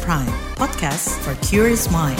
Prime, podcast for curious mind.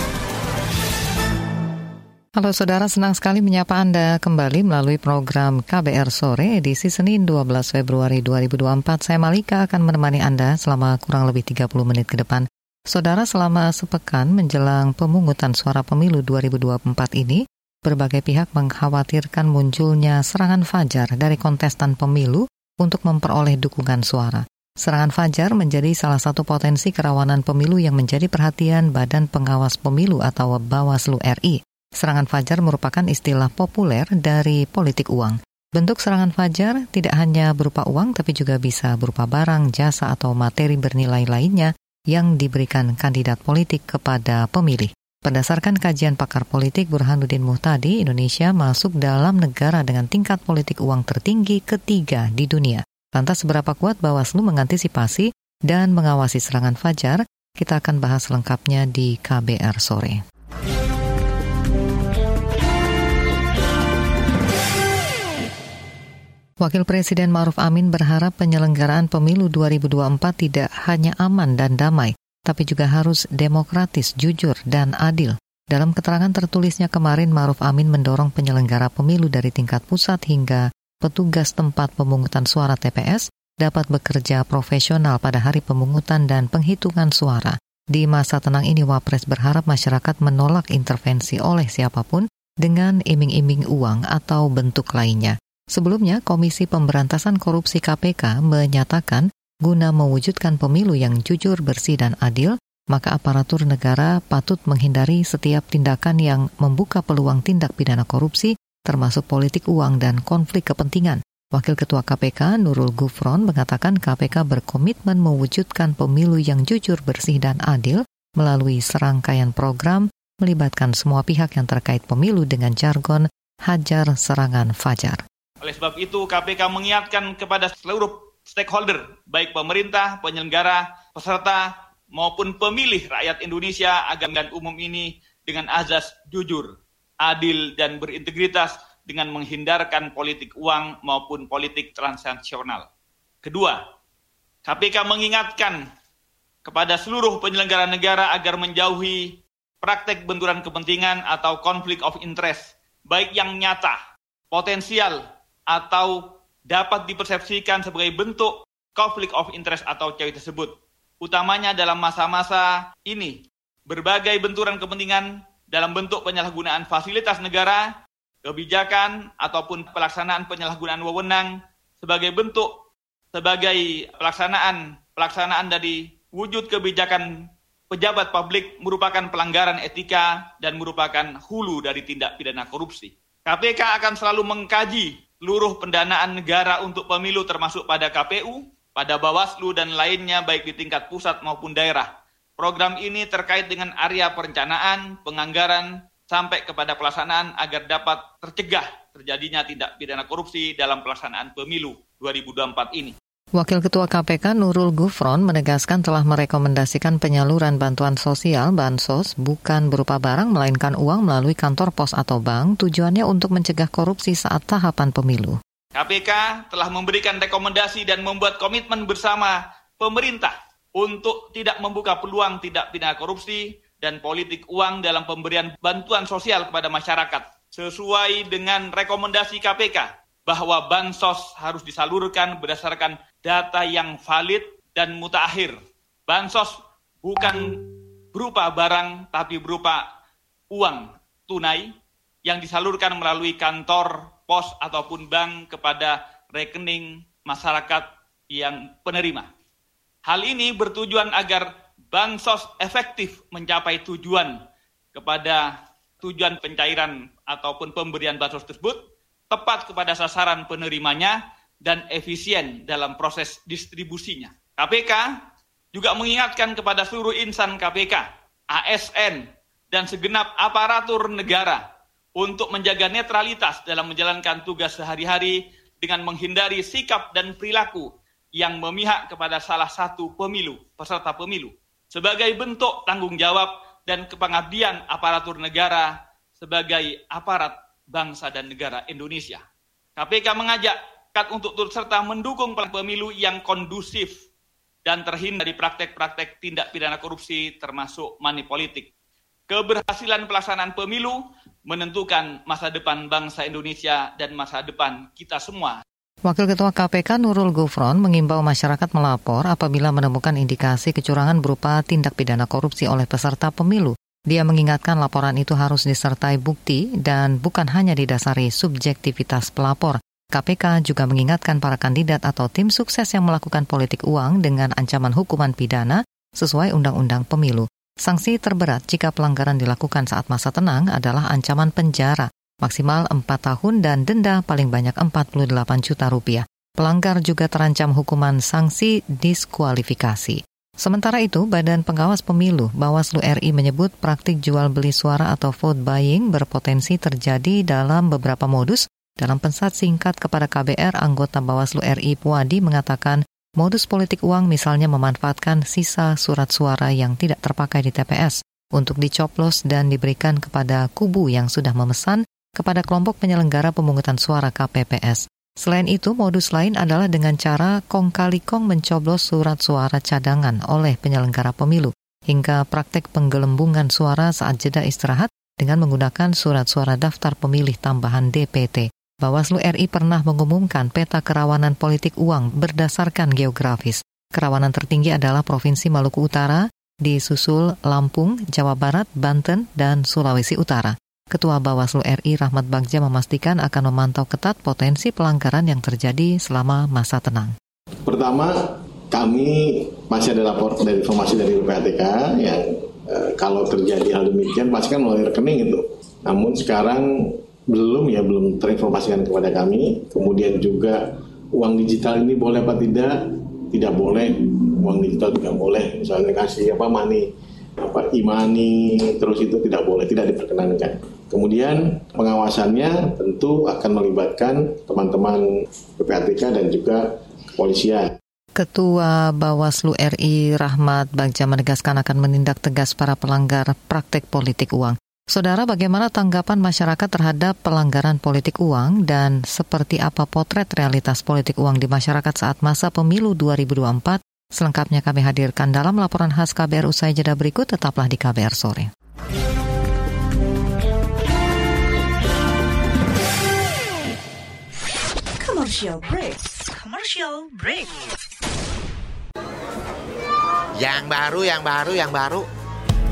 Halo saudara, senang sekali menyapa Anda kembali melalui program KBR Sore edisi Senin 12 Februari 2024. Saya Malika akan menemani Anda selama kurang lebih 30 menit ke depan. Saudara, selama sepekan menjelang pemungutan suara pemilu 2024 ini, berbagai pihak mengkhawatirkan munculnya serangan fajar dari kontestan pemilu untuk memperoleh dukungan suara. Serangan fajar menjadi salah satu potensi kerawanan pemilu yang menjadi perhatian Badan Pengawas Pemilu atau Bawaslu RI. Serangan fajar merupakan istilah populer dari politik uang. Bentuk serangan fajar tidak hanya berupa uang, tapi juga bisa berupa barang, jasa, atau materi bernilai lainnya yang diberikan kandidat politik kepada pemilih. Berdasarkan kajian pakar politik Burhanuddin Muhtadi, Indonesia masuk dalam negara dengan tingkat politik uang tertinggi ketiga di dunia. Lantas seberapa kuat Bawaslu mengantisipasi dan mengawasi serangan fajar? Kita akan bahas lengkapnya di KBR sore. Wakil Presiden Maruf Amin berharap penyelenggaraan pemilu 2024 tidak hanya aman dan damai, tapi juga harus demokratis, jujur, dan adil. Dalam keterangan tertulisnya kemarin, Maruf Amin mendorong penyelenggara pemilu dari tingkat pusat hingga petugas tempat pemungutan suara TPS dapat bekerja profesional pada hari pemungutan dan penghitungan suara. Di masa tenang ini, Wapres berharap masyarakat menolak intervensi oleh siapa pun dengan iming-iming uang atau bentuk lainnya. Sebelumnya, Komisi Pemberantasan Korupsi KPK menyatakan guna mewujudkan pemilu yang jujur, bersih, dan adil, maka aparatur negara patut menghindari setiap tindakan yang membuka peluang tindak pidana korupsi termasuk politik uang dan konflik kepentingan. Wakil Ketua KPK Nurul Gufron mengatakan KPK berkomitmen mewujudkan pemilu yang jujur, bersih, dan adil melalui serangkaian program melibatkan semua pihak yang terkait pemilu dengan jargon hajar serangan fajar. Oleh sebab itu KPK mengingatkan kepada seluruh stakeholder, baik pemerintah, penyelenggara, peserta, maupun pemilih rakyat Indonesia agar umum ini dengan azas jujur, adil, dan berintegritas dengan menghindarkan politik uang maupun politik transaksional. Kedua, KPK mengingatkan kepada seluruh penyelenggara negara agar menjauhi praktek benturan kepentingan atau konflik of interest, baik yang nyata, potensial, atau dapat dipersepsikan sebagai bentuk konflik of interest atau COI tersebut. Utamanya dalam masa-masa ini, berbagai benturan kepentingan dalam bentuk penyalahgunaan fasilitas negara, kebijakan, ataupun pelaksanaan penyalahgunaan wewenang sebagai bentuk sebagai pelaksanaan pelaksanaan dari wujud kebijakan pejabat publik merupakan pelanggaran etika dan merupakan hulu dari tindak pidana korupsi. KPK akan selalu mengkaji seluruh pendanaan negara untuk pemilu termasuk pada KPU, pada Bawaslu dan lainnya baik di tingkat pusat maupun daerah Program ini terkait dengan area perencanaan, penganggaran, sampai kepada pelaksanaan agar dapat tercegah terjadinya tindak pidana korupsi dalam pelaksanaan pemilu 2024 ini. Wakil Ketua KPK Nurul Gufron menegaskan telah merekomendasikan penyaluran bantuan sosial bansos bukan berupa barang melainkan uang melalui kantor pos atau bank tujuannya untuk mencegah korupsi saat tahapan pemilu. KPK telah memberikan rekomendasi dan membuat komitmen bersama pemerintah untuk tidak membuka peluang tidak pidana korupsi dan politik uang dalam pemberian bantuan sosial kepada masyarakat sesuai dengan rekomendasi KPK bahwa bansos harus disalurkan berdasarkan data yang valid dan mutakhir. Bansos bukan berupa barang tapi berupa uang tunai yang disalurkan melalui kantor pos ataupun bank kepada rekening masyarakat yang penerima. Hal ini bertujuan agar bansos efektif mencapai tujuan kepada tujuan pencairan ataupun pemberian bansos tersebut tepat kepada sasaran penerimanya dan efisien dalam proses distribusinya. KPK juga mengingatkan kepada seluruh insan KPK, ASN, dan segenap aparatur negara untuk menjaga netralitas dalam menjalankan tugas sehari-hari dengan menghindari sikap dan perilaku yang memihak kepada salah satu pemilu, peserta pemilu, sebagai bentuk tanggung jawab dan kepengabdian aparatur negara sebagai aparat bangsa dan negara Indonesia. KPK mengajak untuk turut serta mendukung pemilu yang kondusif, dan terhindar dari praktek-praktek tindak pidana korupsi termasuk money politik. Keberhasilan pelaksanaan pemilu menentukan masa depan bangsa Indonesia dan masa depan kita semua. Wakil Ketua KPK Nurul Gufron mengimbau masyarakat melapor apabila menemukan indikasi kecurangan berupa tindak pidana korupsi oleh peserta pemilu. Dia mengingatkan laporan itu harus disertai bukti dan bukan hanya didasari subjektivitas pelapor. KPK juga mengingatkan para kandidat atau tim sukses yang melakukan politik uang dengan ancaman hukuman pidana sesuai Undang-Undang Pemilu. Sanksi terberat jika pelanggaran dilakukan saat masa tenang adalah ancaman penjara maksimal 4 tahun dan denda paling banyak 48 juta rupiah. Pelanggar juga terancam hukuman sanksi diskualifikasi. Sementara itu, Badan Pengawas Pemilu Bawaslu RI menyebut praktik jual beli suara atau vote buying berpotensi terjadi dalam beberapa modus. Dalam pensat singkat kepada KBR, anggota Bawaslu RI Puadi mengatakan modus politik uang misalnya memanfaatkan sisa surat suara yang tidak terpakai di TPS untuk dicoplos dan diberikan kepada kubu yang sudah memesan kepada kelompok penyelenggara pemungutan suara KPPS. Selain itu, modus lain adalah dengan cara kong kali kong mencoblos surat suara cadangan oleh penyelenggara pemilu, hingga praktek penggelembungan suara saat jeda istirahat dengan menggunakan surat suara daftar pemilih tambahan DPT. Bawaslu RI pernah mengumumkan peta kerawanan politik uang berdasarkan geografis. Kerawanan tertinggi adalah Provinsi Maluku Utara, disusul Lampung, Jawa Barat, Banten, dan Sulawesi Utara. Ketua Bawaslu RI Rahmat Bagja memastikan akan memantau ketat potensi pelanggaran yang terjadi selama masa tenang. Pertama, kami masih ada lapor dari informasi dari PPATK yang e, kalau terjadi hal demikian pasti kan melalui rekening itu. Namun sekarang belum ya belum terinformasikan kepada kami. Kemudian juga uang digital ini boleh apa tidak? Tidak boleh. Uang digital tidak boleh. Misalnya kasih apa money apa imani terus itu tidak boleh tidak diperkenankan Kemudian pengawasannya tentu akan melibatkan teman-teman PPATK dan juga kepolisian. Ketua Bawaslu RI Rahmat Bagja menegaskan akan menindak tegas para pelanggar praktek politik uang. Saudara, bagaimana tanggapan masyarakat terhadap pelanggaran politik uang dan seperti apa potret realitas politik uang di masyarakat saat masa pemilu 2024? Selengkapnya kami hadirkan dalam laporan khas KBR usai jeda berikut, tetaplah di KBR sore. Commercial break. Commercial break. Yang baru, yang baru, yang baru.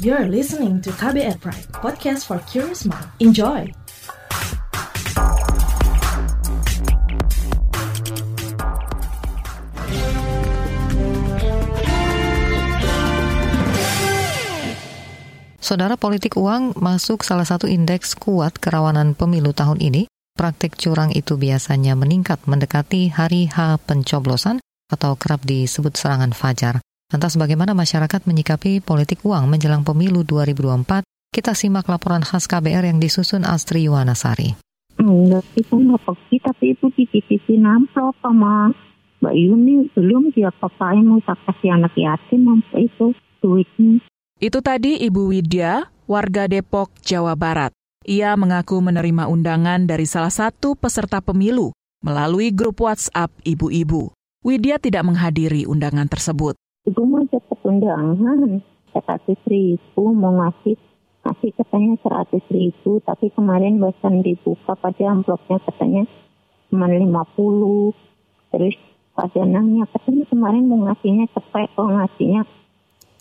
You're listening to KBR Pride, podcast for curious mind. Enjoy! Saudara politik uang masuk salah satu indeks kuat kerawanan pemilu tahun ini. Praktik curang itu biasanya meningkat mendekati hari H pencoblosan atau kerap disebut serangan fajar. Lantas bagaimana masyarakat menyikapi politik uang menjelang pemilu 2024? Kita simak laporan khas KBR yang disusun Astri Yuwanasari. Enggak, itu nggak pergi, tapi itu dititipin amplop sama Mbak Yuni. Belum dia papain mau tak kasih anak yatim apa itu duitnya. Itu tadi Ibu Widya, warga Depok, Jawa Barat. Ia mengaku menerima undangan dari salah satu peserta pemilu melalui grup WhatsApp ibu-ibu. Widya tidak menghadiri undangan tersebut ibu mau dapat undangan seratus ribu mau ngasih ngasih katanya seratus ribu. Tapi kemarin barusan dibuka pada amplopnya katanya cuma lima puluh. Terus pada nanya katanya kemarin mau ngasihnya cepet kok ngasihnya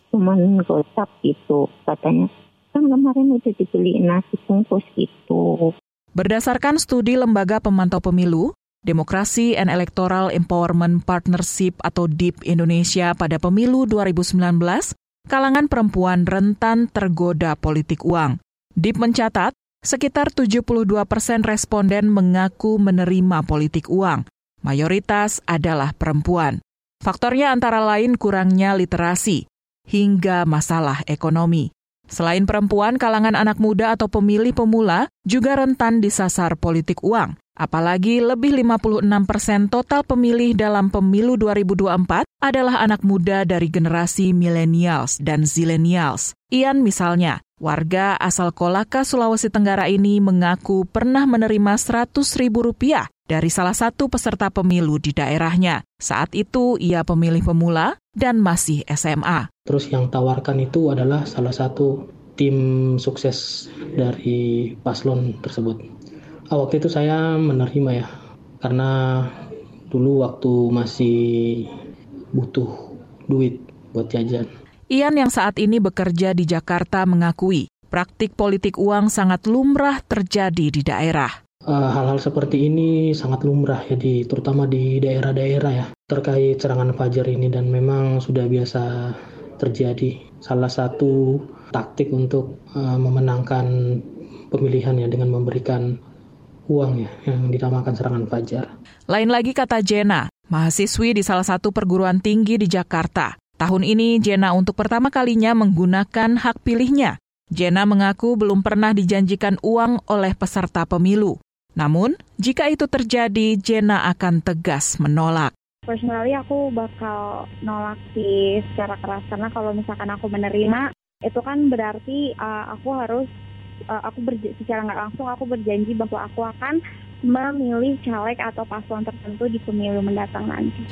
cuma gocap gitu katanya. Kan kemarin udah dibeli nasi bungkus gitu. Berdasarkan studi Lembaga Pemantau Pemilu, Demokrasi and Electoral Empowerment Partnership atau DIP Indonesia pada pemilu 2019, kalangan perempuan rentan tergoda politik uang. DIP mencatat, sekitar 72 persen responden mengaku menerima politik uang. Mayoritas adalah perempuan. Faktornya antara lain kurangnya literasi hingga masalah ekonomi. Selain perempuan, kalangan anak muda atau pemilih pemula juga rentan disasar politik uang. Apalagi lebih 56 persen total pemilih dalam pemilu 2024 adalah anak muda dari generasi millennials dan zillennials. Ian misalnya, warga asal Kolaka, Sulawesi Tenggara ini mengaku pernah menerima 100 ribu rupiah dari salah satu peserta pemilu di daerahnya. Saat itu ia pemilih pemula dan masih SMA. Terus yang tawarkan itu adalah salah satu tim sukses dari paslon tersebut waktu itu saya menerima ya karena dulu waktu masih butuh duit buat jajan. Ian yang saat ini bekerja di Jakarta mengakui praktik politik uang sangat lumrah terjadi di daerah. Eh, hal-hal seperti ini sangat lumrah ya di terutama di daerah-daerah ya terkait serangan fajar ini dan memang sudah biasa terjadi. Salah satu taktik untuk uh, memenangkan pemilihan ya dengan memberikan uang ya yang dinamakan serangan fajar. Lain lagi kata Jena, mahasiswi di salah satu perguruan tinggi di Jakarta. Tahun ini Jena untuk pertama kalinya menggunakan hak pilihnya. Jena mengaku belum pernah dijanjikan uang oleh peserta pemilu. Namun, jika itu terjadi, Jena akan tegas menolak. Personally aku bakal nolak sih secara keras karena kalau misalkan aku menerima itu kan berarti uh, aku harus uh, aku secara nggak langsung aku berjanji bahwa aku akan memilih caleg atau paslon tertentu di pemilu mendatang nanti.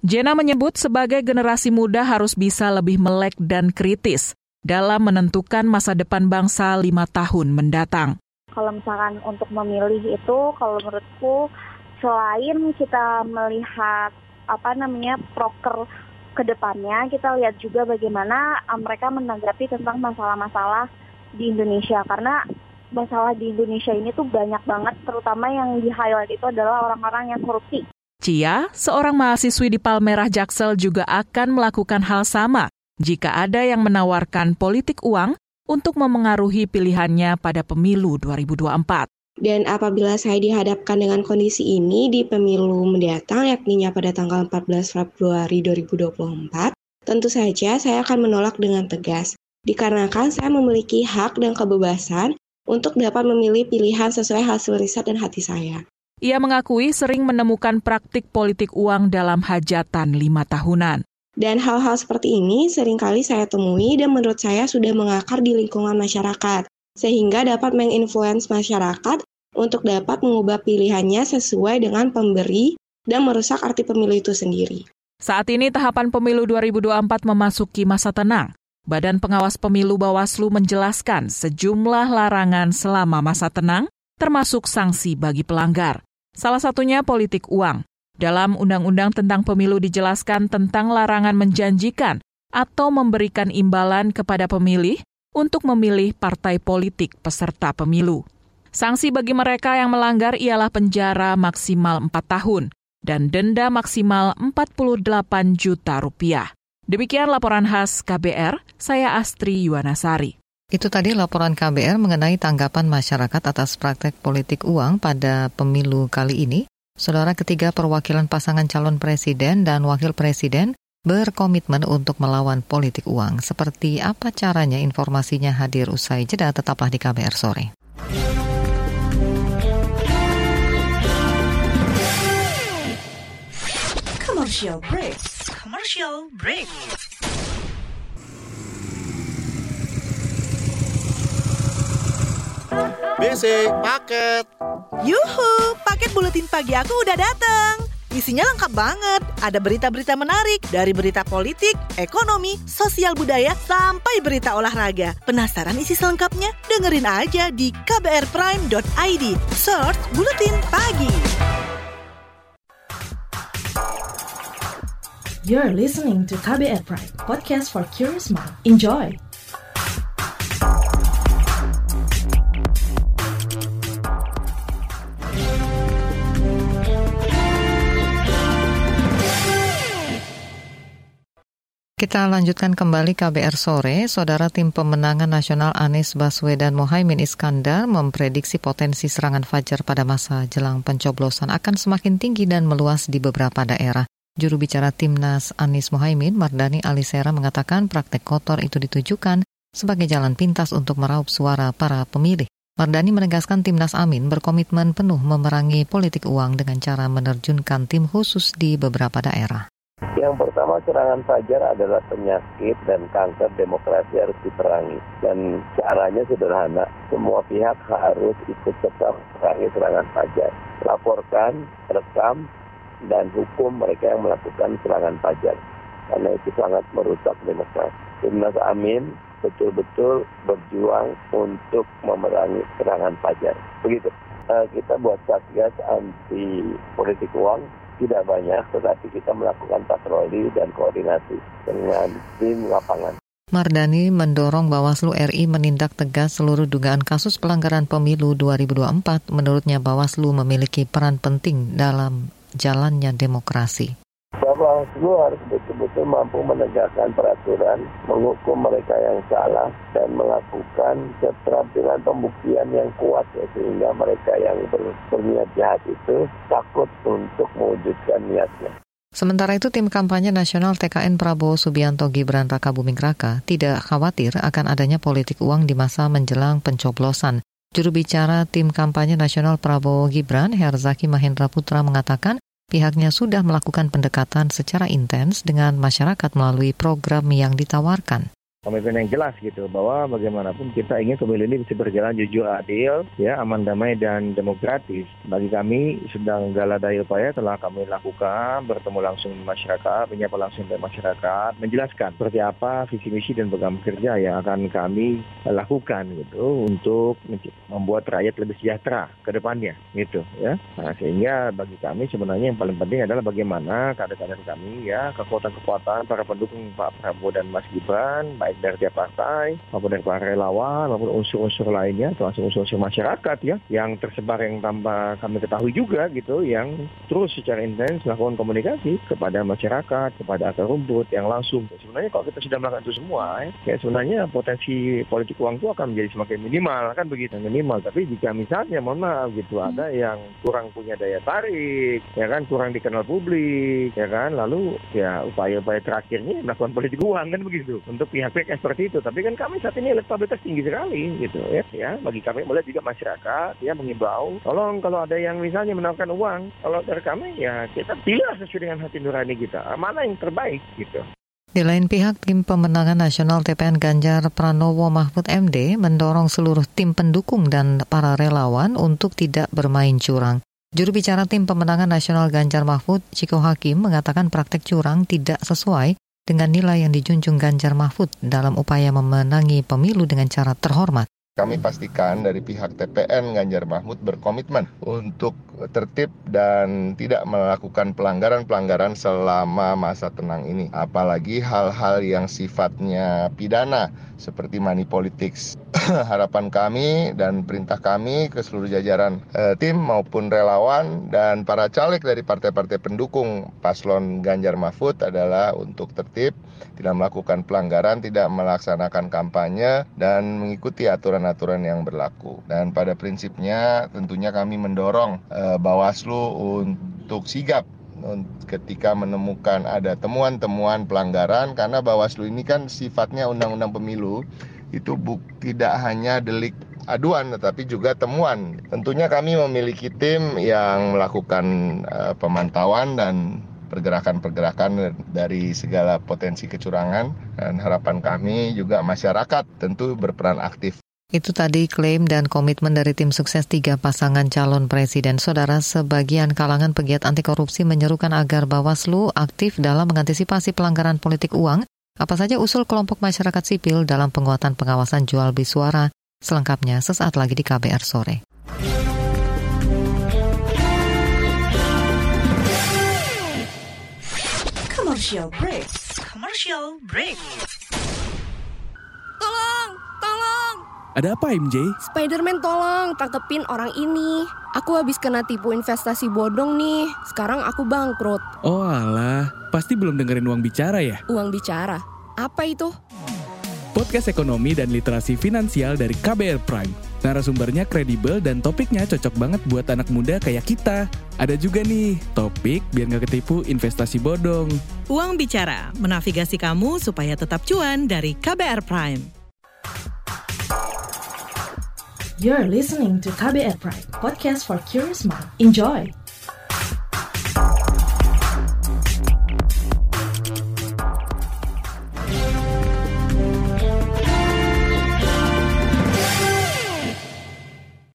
Jena menyebut sebagai generasi muda harus bisa lebih melek dan kritis dalam menentukan masa depan bangsa lima tahun mendatang. Kalau misalkan untuk memilih itu, kalau menurutku selain kita melihat apa namanya proker ke depannya, kita lihat juga bagaimana mereka menanggapi tentang masalah-masalah di Indonesia karena masalah di Indonesia ini tuh banyak banget terutama yang di highlight itu adalah orang-orang yang korupsi. Cia, seorang mahasiswi di Palmerah Jaksel juga akan melakukan hal sama jika ada yang menawarkan politik uang untuk memengaruhi pilihannya pada pemilu 2024. Dan apabila saya dihadapkan dengan kondisi ini di pemilu mendatang, yakni pada tanggal 14 Februari 2024, tentu saja saya akan menolak dengan tegas dikarenakan saya memiliki hak dan kebebasan untuk dapat memilih pilihan sesuai hasil riset dan hati saya. Ia mengakui sering menemukan praktik politik uang dalam hajatan lima tahunan. Dan hal-hal seperti ini sering kali saya temui dan menurut saya sudah mengakar di lingkungan masyarakat, sehingga dapat menginfluence masyarakat untuk dapat mengubah pilihannya sesuai dengan pemberi dan merusak arti pemilu itu sendiri. Saat ini tahapan pemilu 2024 memasuki masa tenang. Badan Pengawas Pemilu Bawaslu menjelaskan sejumlah larangan selama masa tenang, termasuk sanksi bagi pelanggar. Salah satunya politik uang. Dalam Undang-Undang tentang Pemilu dijelaskan tentang larangan menjanjikan atau memberikan imbalan kepada pemilih untuk memilih partai politik peserta pemilu. Sanksi bagi mereka yang melanggar ialah penjara maksimal 4 tahun dan denda maksimal 48 juta rupiah. Demikian laporan khas KBR, saya Astri Yuwanasari. Itu tadi laporan KBR mengenai tanggapan masyarakat atas praktek politik uang pada pemilu kali ini. Saudara ketiga perwakilan pasangan calon presiden dan wakil presiden berkomitmen untuk melawan politik uang. Seperti apa caranya informasinya hadir usai jeda tetaplah di KBR sore. Commercial break commercial break. BC paket. Yuhu, paket buletin pagi aku udah datang. Isinya lengkap banget. Ada berita-berita menarik dari berita politik, ekonomi, sosial budaya, sampai berita olahraga. Penasaran isi selengkapnya? Dengerin aja di kbrprime.id. Search Buletin Pagi. You're listening to KBR Pride, podcast for curious mind. Enjoy! Kita lanjutkan kembali KBR sore. Saudara tim pemenangan nasional Anies Baswedan Mohaimin Iskandar memprediksi potensi serangan fajar pada masa jelang pencoblosan akan semakin tinggi dan meluas di beberapa daerah. Juru bicara Timnas Anies Mohaimin, Mardani Alisera mengatakan praktek kotor itu ditujukan sebagai jalan pintas untuk meraup suara para pemilih. Mardani menegaskan Timnas Amin berkomitmen penuh memerangi politik uang dengan cara menerjunkan tim khusus di beberapa daerah. Yang pertama serangan fajar adalah penyakit dan kanker demokrasi harus diperangi. Dan caranya sederhana, semua pihak harus ikut serta memerangi serangan fajar. Laporkan, rekam, dan hukum mereka yang melakukan serangan pajak. Karena itu sangat merusak demokrasi. Timnas Amin betul-betul berjuang untuk memerangi serangan pajak. Begitu. Uh, kita buat satgas anti politik uang tidak banyak, tetapi kita melakukan patroli dan koordinasi dengan tim lapangan. Mardani mendorong Bawaslu RI menindak tegas seluruh dugaan kasus pelanggaran pemilu 2024. Menurutnya Bawaslu memiliki peran penting dalam jalannya demokrasi. Bawaslu harus betul-betul mampu menegakkan peraturan, menghukum mereka yang salah, dan melakukan keterampilan pembuktian yang kuat ya, sehingga mereka yang ber, berniat jahat itu takut untuk mewujudkan niatnya. Sementara itu, tim kampanye nasional TKN Prabowo Subianto Gibran Raka Buming Raka tidak khawatir akan adanya politik uang di masa menjelang pencoblosan. Juru bicara tim kampanye nasional Prabowo Gibran, Herzaki Mahendra Putra mengatakan pihaknya sudah melakukan pendekatan secara intens dengan masyarakat melalui program yang ditawarkan komitmen yang jelas gitu bahwa bagaimanapun kita ingin pemilu ini bisa berjalan jujur adil ya aman damai dan demokratis. Bagi kami sedang gala daya upaya telah kami lakukan bertemu langsung masyarakat menyapa langsung dengan masyarakat menjelaskan seperti apa visi misi dan program kerja yang akan kami lakukan gitu untuk membuat rakyat lebih sejahtera ke depannya gitu ya. Nah, sehingga bagi kami sebenarnya yang paling penting adalah bagaimana kader-kader kami ya kekuatan-kekuatan para pendukung Pak Prabowo dan Mas Gibran dari tiap partai maupun dari para relawan maupun unsur-unsur lainnya termasuk unsur-unsur masyarakat ya yang tersebar yang tanpa kami ketahui juga gitu yang terus secara intens melakukan komunikasi kepada masyarakat kepada akar rumput yang langsung. Sebenarnya kalau kita sudah melakukan itu semua ya, ya sebenarnya potensi politik uang itu akan menjadi semakin minimal kan begitu? Minimal tapi jika misalnya mohon maaf gitu ada yang kurang punya daya tarik ya kan kurang dikenal publik ya kan lalu ya upaya-upaya terakhirnya melakukan politik uang kan begitu? Untuk pihak feedback seperti itu. Tapi kan kami saat ini elektabilitas tinggi sekali gitu ya. Ya bagi kami melihat juga masyarakat ya mengimbau tolong kalau ada yang misalnya menawarkan uang kalau dari kami ya kita pilih sesuai dengan hati nurani kita mana yang terbaik gitu. Di lain pihak, tim pemenangan nasional TPN Ganjar Pranowo Mahfud MD mendorong seluruh tim pendukung dan para relawan untuk tidak bermain curang. Juru bicara tim pemenangan nasional Ganjar Mahfud, Ciko Hakim, mengatakan praktek curang tidak sesuai dengan nilai yang dijunjung Ganjar Mahfud dalam upaya memenangi pemilu dengan cara terhormat. Kami pastikan dari pihak TPN Ganjar Mahfud berkomitmen untuk tertib dan tidak melakukan pelanggaran-pelanggaran selama masa tenang ini. Apalagi hal-hal yang sifatnya pidana seperti money politics. Harapan kami dan perintah kami ke seluruh jajaran eh, tim maupun relawan dan para caleg dari partai-partai pendukung paslon Ganjar Mahfud adalah untuk tertib, tidak melakukan pelanggaran, tidak melaksanakan kampanye dan mengikuti aturan-aturan yang berlaku. Dan pada prinsipnya tentunya kami mendorong eh, Bawaslu untuk sigap ketika menemukan ada temuan-temuan pelanggaran karena Bawaslu ini kan sifatnya undang-undang pemilu itu buk, tidak hanya delik aduan tetapi juga temuan. Tentunya kami memiliki tim yang melakukan uh, pemantauan dan pergerakan-pergerakan dari segala potensi kecurangan dan harapan kami juga masyarakat tentu berperan aktif itu tadi klaim dan komitmen dari tim sukses tiga pasangan calon presiden. Saudara, sebagian kalangan pegiat anti korupsi menyerukan agar Bawaslu aktif dalam mengantisipasi pelanggaran politik uang. Apa saja usul kelompok masyarakat sipil dalam penguatan pengawasan jual beli suara? Selengkapnya sesaat lagi di KBR sore. Commercial break. Commercial break. Ada apa MJ? Spiderman tolong tangkepin orang ini. Aku habis kena tipu investasi bodong nih. Sekarang aku bangkrut. Oh alah, pasti belum dengerin uang bicara ya? Uang bicara? Apa itu? Podcast ekonomi dan literasi finansial dari KBR Prime Narasumbernya kredibel dan topiknya cocok banget buat anak muda kayak kita. Ada juga nih, topik biar nggak ketipu investasi bodong. Uang Bicara, menavigasi kamu supaya tetap cuan dari KBR Prime. You're listening to KBR Prime, podcast for curious mind. Enjoy!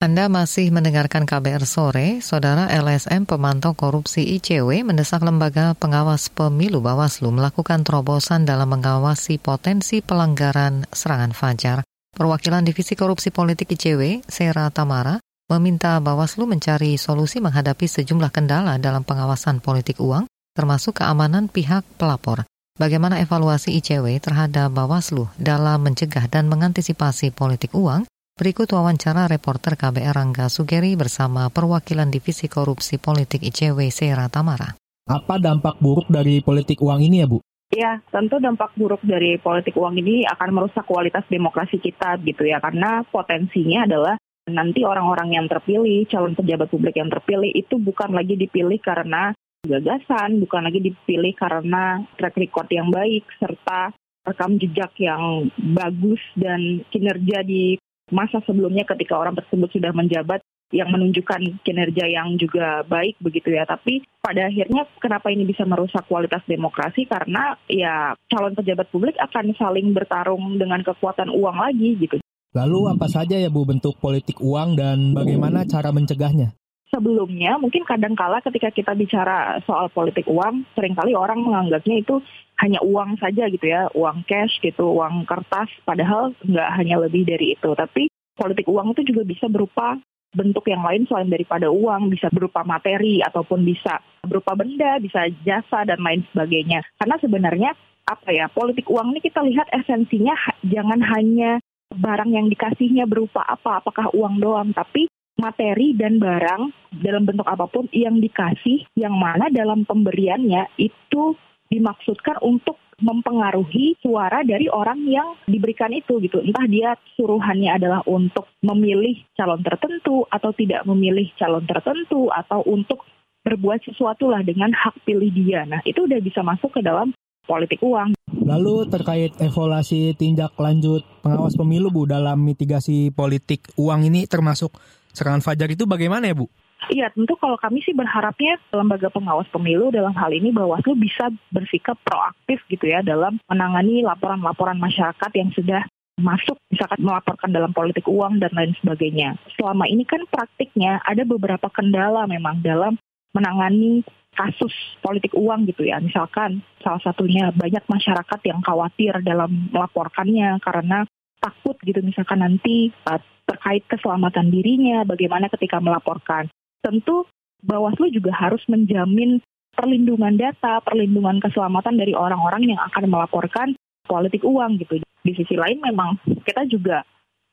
Anda masih mendengarkan KBR sore, Saudara LSM pemantau korupsi ICW mendesak lembaga pengawas pemilu Bawaslu melakukan terobosan dalam mengawasi potensi pelanggaran serangan fajar. Perwakilan Divisi Korupsi Politik ICW, Sera Tamara, meminta Bawaslu mencari solusi menghadapi sejumlah kendala dalam pengawasan politik uang, termasuk keamanan pihak pelapor. Bagaimana evaluasi ICW terhadap Bawaslu dalam mencegah dan mengantisipasi politik uang? Berikut wawancara reporter KBR Rangga Sugeri bersama perwakilan Divisi Korupsi Politik ICW Sera Tamara. Apa dampak buruk dari politik uang ini ya Bu? Ya, tentu dampak buruk dari politik uang ini akan merusak kualitas demokrasi kita gitu ya, karena potensinya adalah nanti orang-orang yang terpilih, calon pejabat publik yang terpilih itu bukan lagi dipilih karena gagasan, bukan lagi dipilih karena track record yang baik, serta rekam jejak yang bagus dan kinerja di masa sebelumnya ketika orang tersebut sudah menjabat yang menunjukkan kinerja yang juga baik begitu ya. Tapi pada akhirnya kenapa ini bisa merusak kualitas demokrasi karena ya calon pejabat publik akan saling bertarung dengan kekuatan uang lagi gitu. Lalu apa saja ya Bu bentuk politik uang dan bagaimana cara mencegahnya? Sebelumnya mungkin kadang-kala ketika kita bicara soal politik uang, sering kali orang menganggapnya itu hanya uang saja gitu ya, uang cash gitu, uang kertas, padahal nggak hanya lebih dari itu. Tapi politik uang itu juga bisa berupa bentuk yang lain selain daripada uang, bisa berupa materi ataupun bisa berupa benda, bisa jasa dan lain sebagainya. Karena sebenarnya apa ya, politik uang ini kita lihat esensinya jangan hanya barang yang dikasihnya berupa apa, apakah uang doang, tapi materi dan barang dalam bentuk apa pun yang dikasih, yang mana dalam pemberiannya itu dimaksudkan untuk mempengaruhi suara dari orang yang diberikan itu gitu. Entah dia suruhannya adalah untuk memilih calon tertentu atau tidak memilih calon tertentu atau untuk berbuat sesuatu lah dengan hak pilih dia. Nah, itu udah bisa masuk ke dalam politik uang. Lalu terkait evaluasi tindak lanjut pengawas pemilu Bu dalam mitigasi politik uang ini termasuk serangan fajar itu bagaimana ya Bu? Iya, tentu kalau kami sih berharapnya lembaga pengawas pemilu dalam hal ini Bawaslu bisa bersikap proaktif gitu ya dalam menangani laporan-laporan masyarakat yang sudah masuk misalkan melaporkan dalam politik uang dan lain sebagainya. Selama ini kan praktiknya ada beberapa kendala memang dalam menangani kasus politik uang gitu ya. Misalkan salah satunya banyak masyarakat yang khawatir dalam melaporkannya karena takut gitu misalkan nanti uh, terkait keselamatan dirinya, bagaimana ketika melaporkan. Tentu Bawaslu juga harus menjamin perlindungan data, perlindungan keselamatan dari orang-orang yang akan melaporkan politik uang gitu. Di sisi lain memang kita juga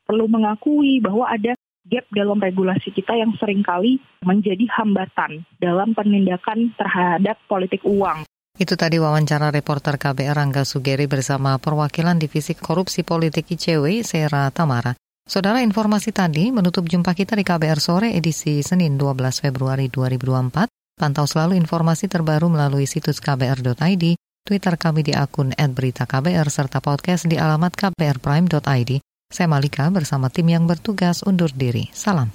perlu mengakui bahwa ada gap dalam regulasi kita yang sering kali menjadi hambatan dalam penindakan terhadap politik uang. Itu tadi wawancara reporter KBR Rangga Sugeri bersama perwakilan Divisi Korupsi Politik ICW, Sera Tamara. Saudara informasi tadi menutup jumpa kita di KBR Sore edisi Senin 12 Februari 2024. Pantau selalu informasi terbaru melalui situs kbr.id, Twitter kami di akun @beritaKBR serta podcast di alamat kbrprime.id. Saya Malika bersama tim yang bertugas undur diri. Salam.